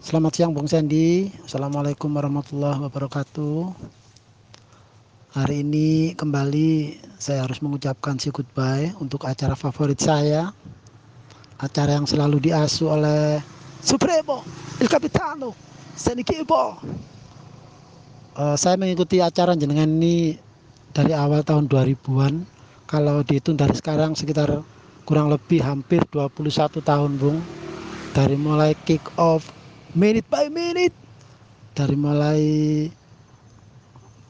Selamat siang Bung Sandy. Assalamualaikum warahmatullahi wabarakatuh. Hari ini kembali saya harus mengucapkan si goodbye untuk acara favorit saya. Acara yang selalu diasuh oleh Supremo, Il Capitano, Sandy Kibo. Uh, saya mengikuti acara jenengan ini dari awal tahun 2000-an. Kalau dihitung dari sekarang sekitar kurang lebih hampir 21 tahun Bung. Dari mulai kick off minute by minute. Dari mulai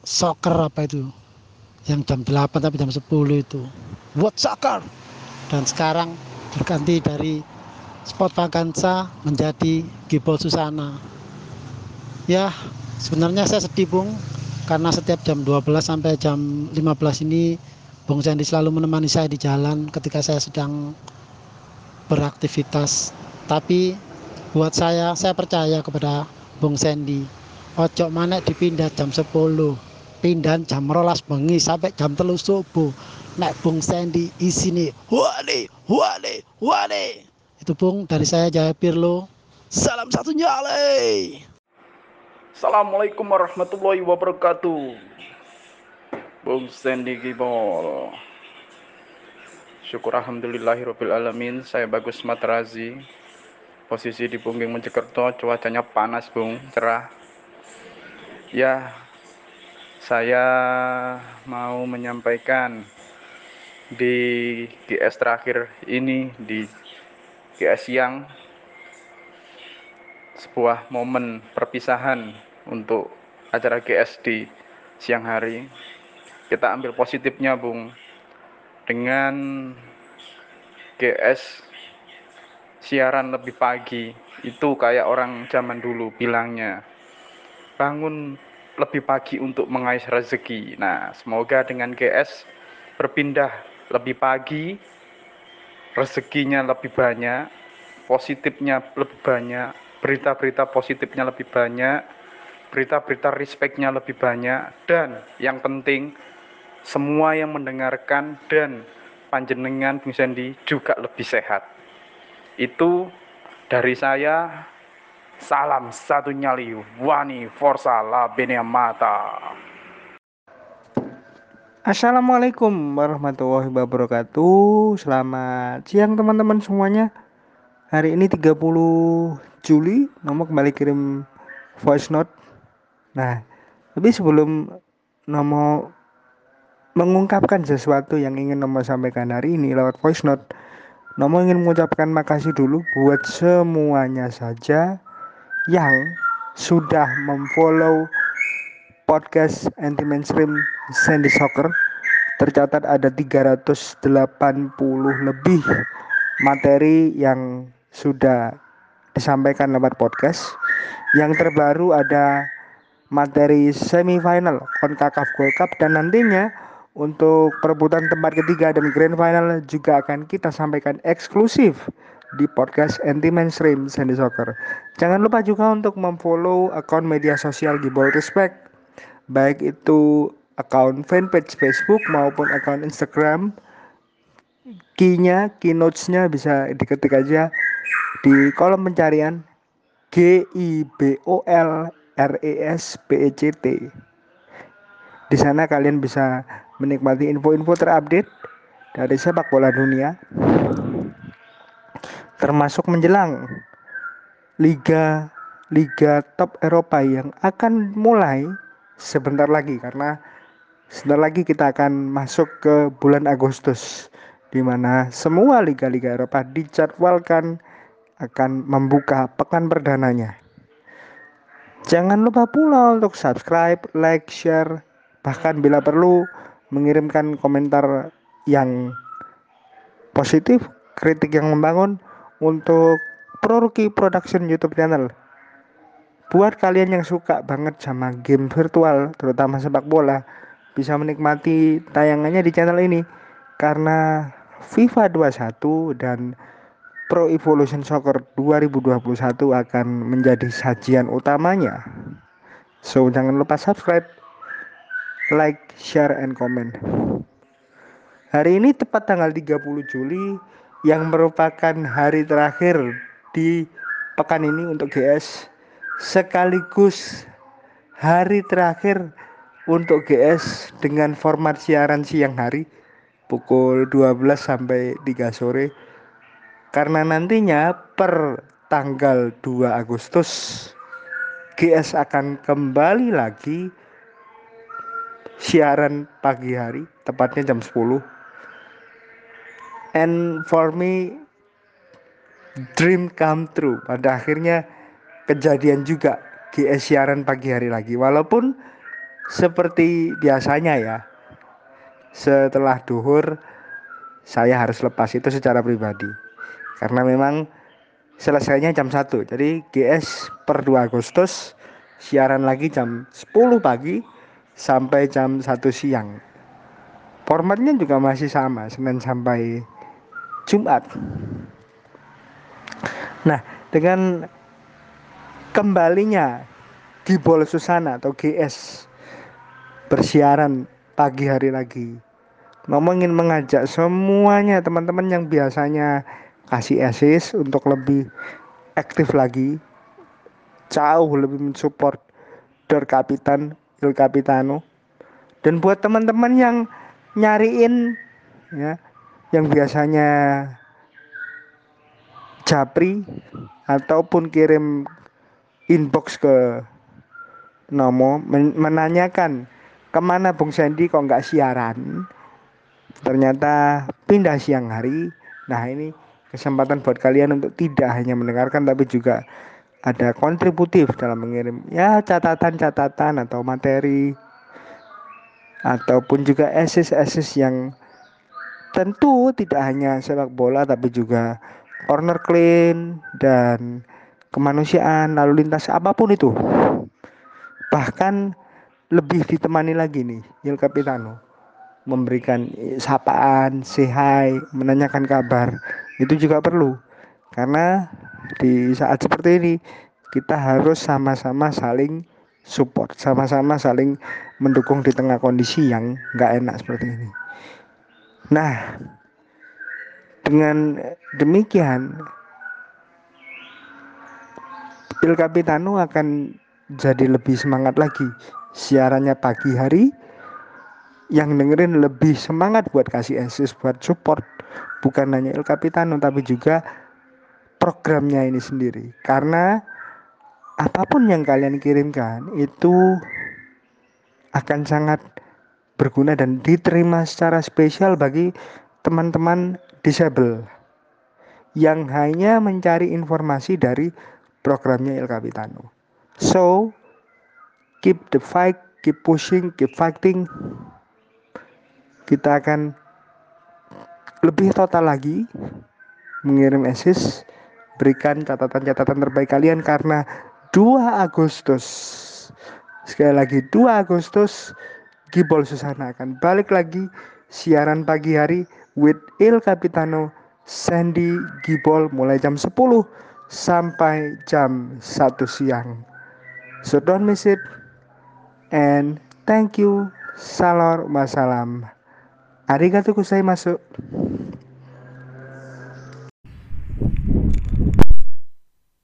soccer apa itu? Yang jam 8 tapi jam 10 itu. What soccer. Dan sekarang berganti dari sport vakansa menjadi Gibol Susana. Ya sebenarnya saya sedih Bung karena setiap jam 12 sampai jam 15 ini Bung Sandy selalu menemani saya di jalan ketika saya sedang beraktivitas. Tapi buat saya saya percaya kepada Bung Sandy. Ojo mana dipindah jam 10 pindah jam rolas bengi sampai jam telu subuh. Naik Bung Sandy isini wale wale wale itu Bung dari saya Jaya Pirlo. Salam satu nyale. Assalamualaikum warahmatullahi wabarakatuh. Bung Sandy Gibol Syukur Alhamdulillahirrahmanirrahim Saya Bagus Matrazi posisi di Pungging Mojokerto cuacanya panas bung cerah. Ya saya mau menyampaikan di GS terakhir ini di GS yang sebuah momen perpisahan untuk acara GS di siang hari. Kita ambil positifnya bung. Dengan GS siaran lebih pagi. Itu kayak orang zaman dulu bilangnya. Bangun lebih pagi untuk mengais rezeki. Nah semoga dengan GS berpindah lebih pagi rezekinya lebih banyak positifnya lebih banyak berita-berita positifnya lebih banyak berita-berita respectnya lebih banyak dan yang penting semua yang mendengarkan dan panjenengan Bung Sandy juga lebih sehat itu dari saya salam satu nyali wani forza la mata. Assalamualaikum warahmatullahi wabarakatuh. Selamat siang teman-teman semuanya. Hari ini 30 Juli Nomor kembali kirim voice note. Nah tapi sebelum Nomo mengungkapkan sesuatu yang ingin Nomo sampaikan hari ini lewat voice note Nomo ingin mengucapkan makasih dulu buat semuanya saja yang sudah memfollow podcast anti mainstream Sandy Soccer. Tercatat ada 380 lebih materi yang sudah disampaikan lewat podcast. Yang terbaru ada materi semifinal Concacaf Gold Cup dan nantinya untuk perebutan tempat ketiga dan grand final juga akan kita sampaikan eksklusif di podcast anti mainstream Sandy Soccer. Jangan lupa juga untuk memfollow akun media sosial Gibol Respect baik itu akun fanpage Facebook maupun akun Instagram. Key-nya, keynotes-nya bisa diketik aja di kolom pencarian G I B O L R E S P E C T. Di sana kalian bisa menikmati info-info terupdate dari sepak bola dunia termasuk menjelang liga liga top Eropa yang akan mulai sebentar lagi karena sebentar lagi kita akan masuk ke bulan Agustus di mana semua liga-liga Eropa dijadwalkan akan membuka pekan perdananya. Jangan lupa pula untuk subscribe, like, share, bahkan bila perlu mengirimkan komentar yang positif, kritik yang membangun untuk Proruki Production YouTube channel. Buat kalian yang suka banget sama game virtual, terutama sepak bola, bisa menikmati tayangannya di channel ini karena FIFA 21 dan Pro Evolution Soccer 2021 akan menjadi sajian utamanya. So jangan lupa subscribe like, share, and comment. Hari ini tepat tanggal 30 Juli yang merupakan hari terakhir di pekan ini untuk GS sekaligus hari terakhir untuk GS dengan format siaran siang hari pukul 12 sampai 3 sore karena nantinya per tanggal 2 Agustus GS akan kembali lagi siaran pagi hari tepatnya jam 10 and for me dream come true. Pada akhirnya kejadian juga GS siaran pagi hari lagi. Walaupun seperti biasanya ya setelah duhur saya harus lepas itu secara pribadi. Karena memang selesainya jam 1 jadi GS per 2 Agustus siaran lagi jam 10 pagi sampai jam 1 siang formatnya juga masih sama Senin sampai Jumat nah dengan kembalinya Gibol Susana atau GS bersiaran pagi hari lagi. Mama ingin mengajak semuanya teman-teman yang biasanya kasih asis untuk lebih aktif lagi, jauh lebih mensupport Der Kapitan Il Capitano. Dan buat teman-teman yang nyariin ya, yang biasanya japri ataupun kirim inbox ke Nomo menanyakan ke mana Bung Sandy kok nggak siaran ternyata pindah siang hari nah ini kesempatan buat kalian untuk tidak hanya mendengarkan tapi juga ada kontributif dalam mengirim ya catatan-catatan atau materi ataupun juga esis-esis yang tentu tidak hanya sepak bola tapi juga corner clean dan kemanusiaan lalu lintas apa pun itu. Bahkan lebih ditemani lagi nih Il Capitano memberikan sapaan, say menanyakan kabar. Itu juga perlu karena di saat seperti ini kita harus sama-sama saling support, sama-sama saling mendukung di tengah kondisi yang nggak enak seperti ini. Nah, dengan demikian Il Capitano akan jadi lebih semangat lagi siarannya pagi hari yang dengerin lebih semangat buat kasih assist buat support bukan hanya El Capitano tapi juga programnya ini sendiri karena apa pun yang kalian kirimkan itu akan sangat berguna dan diterima secara spesial bagi teman-teman disable yang hanya mencari informasi dari programnya El Capitano. So, keep the fight, keep pushing, keep fighting. Kita akan lebih total lagi mengirim assist, berikan catatan-catatan terbaik kalian karena 2 Agustus sekali lagi 2 Agustus Gibol Susana akan balik lagi siaran pagi hari with Il Capitano Sandy Gibol mulai jam 10 sampai jam 1 siang. So don't miss it. And thank you. Salor masalam arigatou gozaimasu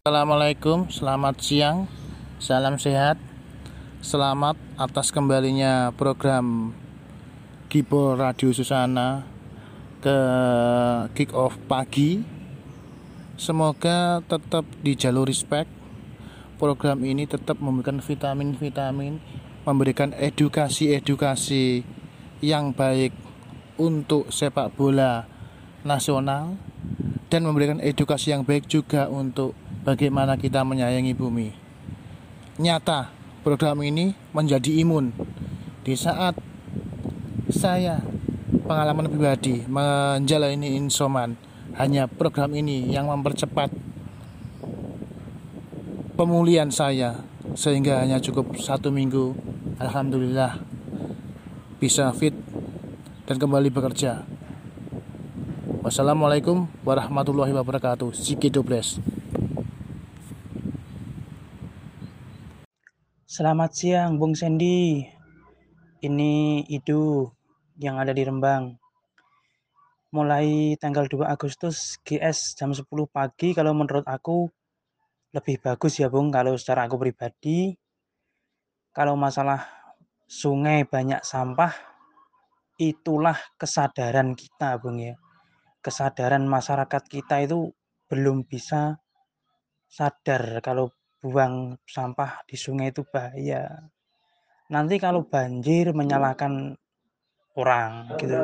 Assalamualaikum, selamat siang, salam sehat, selamat atas kembalinya program Gibo Radio Susana ke kick off pagi. Semoga tetap di jalur respect program ini tetap memberikan vitamin-vitamin, memberikan edukasi-edukasi yang baik untuk sepak bola nasional dan memberikan edukasi yang baik juga untuk bagaimana kita menyayangi bumi. Nyata, program ini menjadi imun. Di saat saya pengalaman pribadi menjalani insoman hanya program ini yang mempercepat pemulihan saya sehingga hanya cukup satu minggu Alhamdulillah bisa fit dan kembali bekerja. Wassalamualaikum warahmatullahi wabarakatuh. Siki Dobles Selamat siang Bung Sandy. Ini Idu yang ada di Rembang. Mulai tanggal 2 Agustus GS jam 10 pagi kalau menurut aku lebih bagus ya Bung kalau secara aku pribadi. Kalau masalah sungai banyak sampah itulah kesadaran kita Bung ya. Kesadaran masyarakat kita itu belum bisa sadar kalau buang sampah di sungai itu bahaya. Nanti kalau banjir menyalahkan orang gitu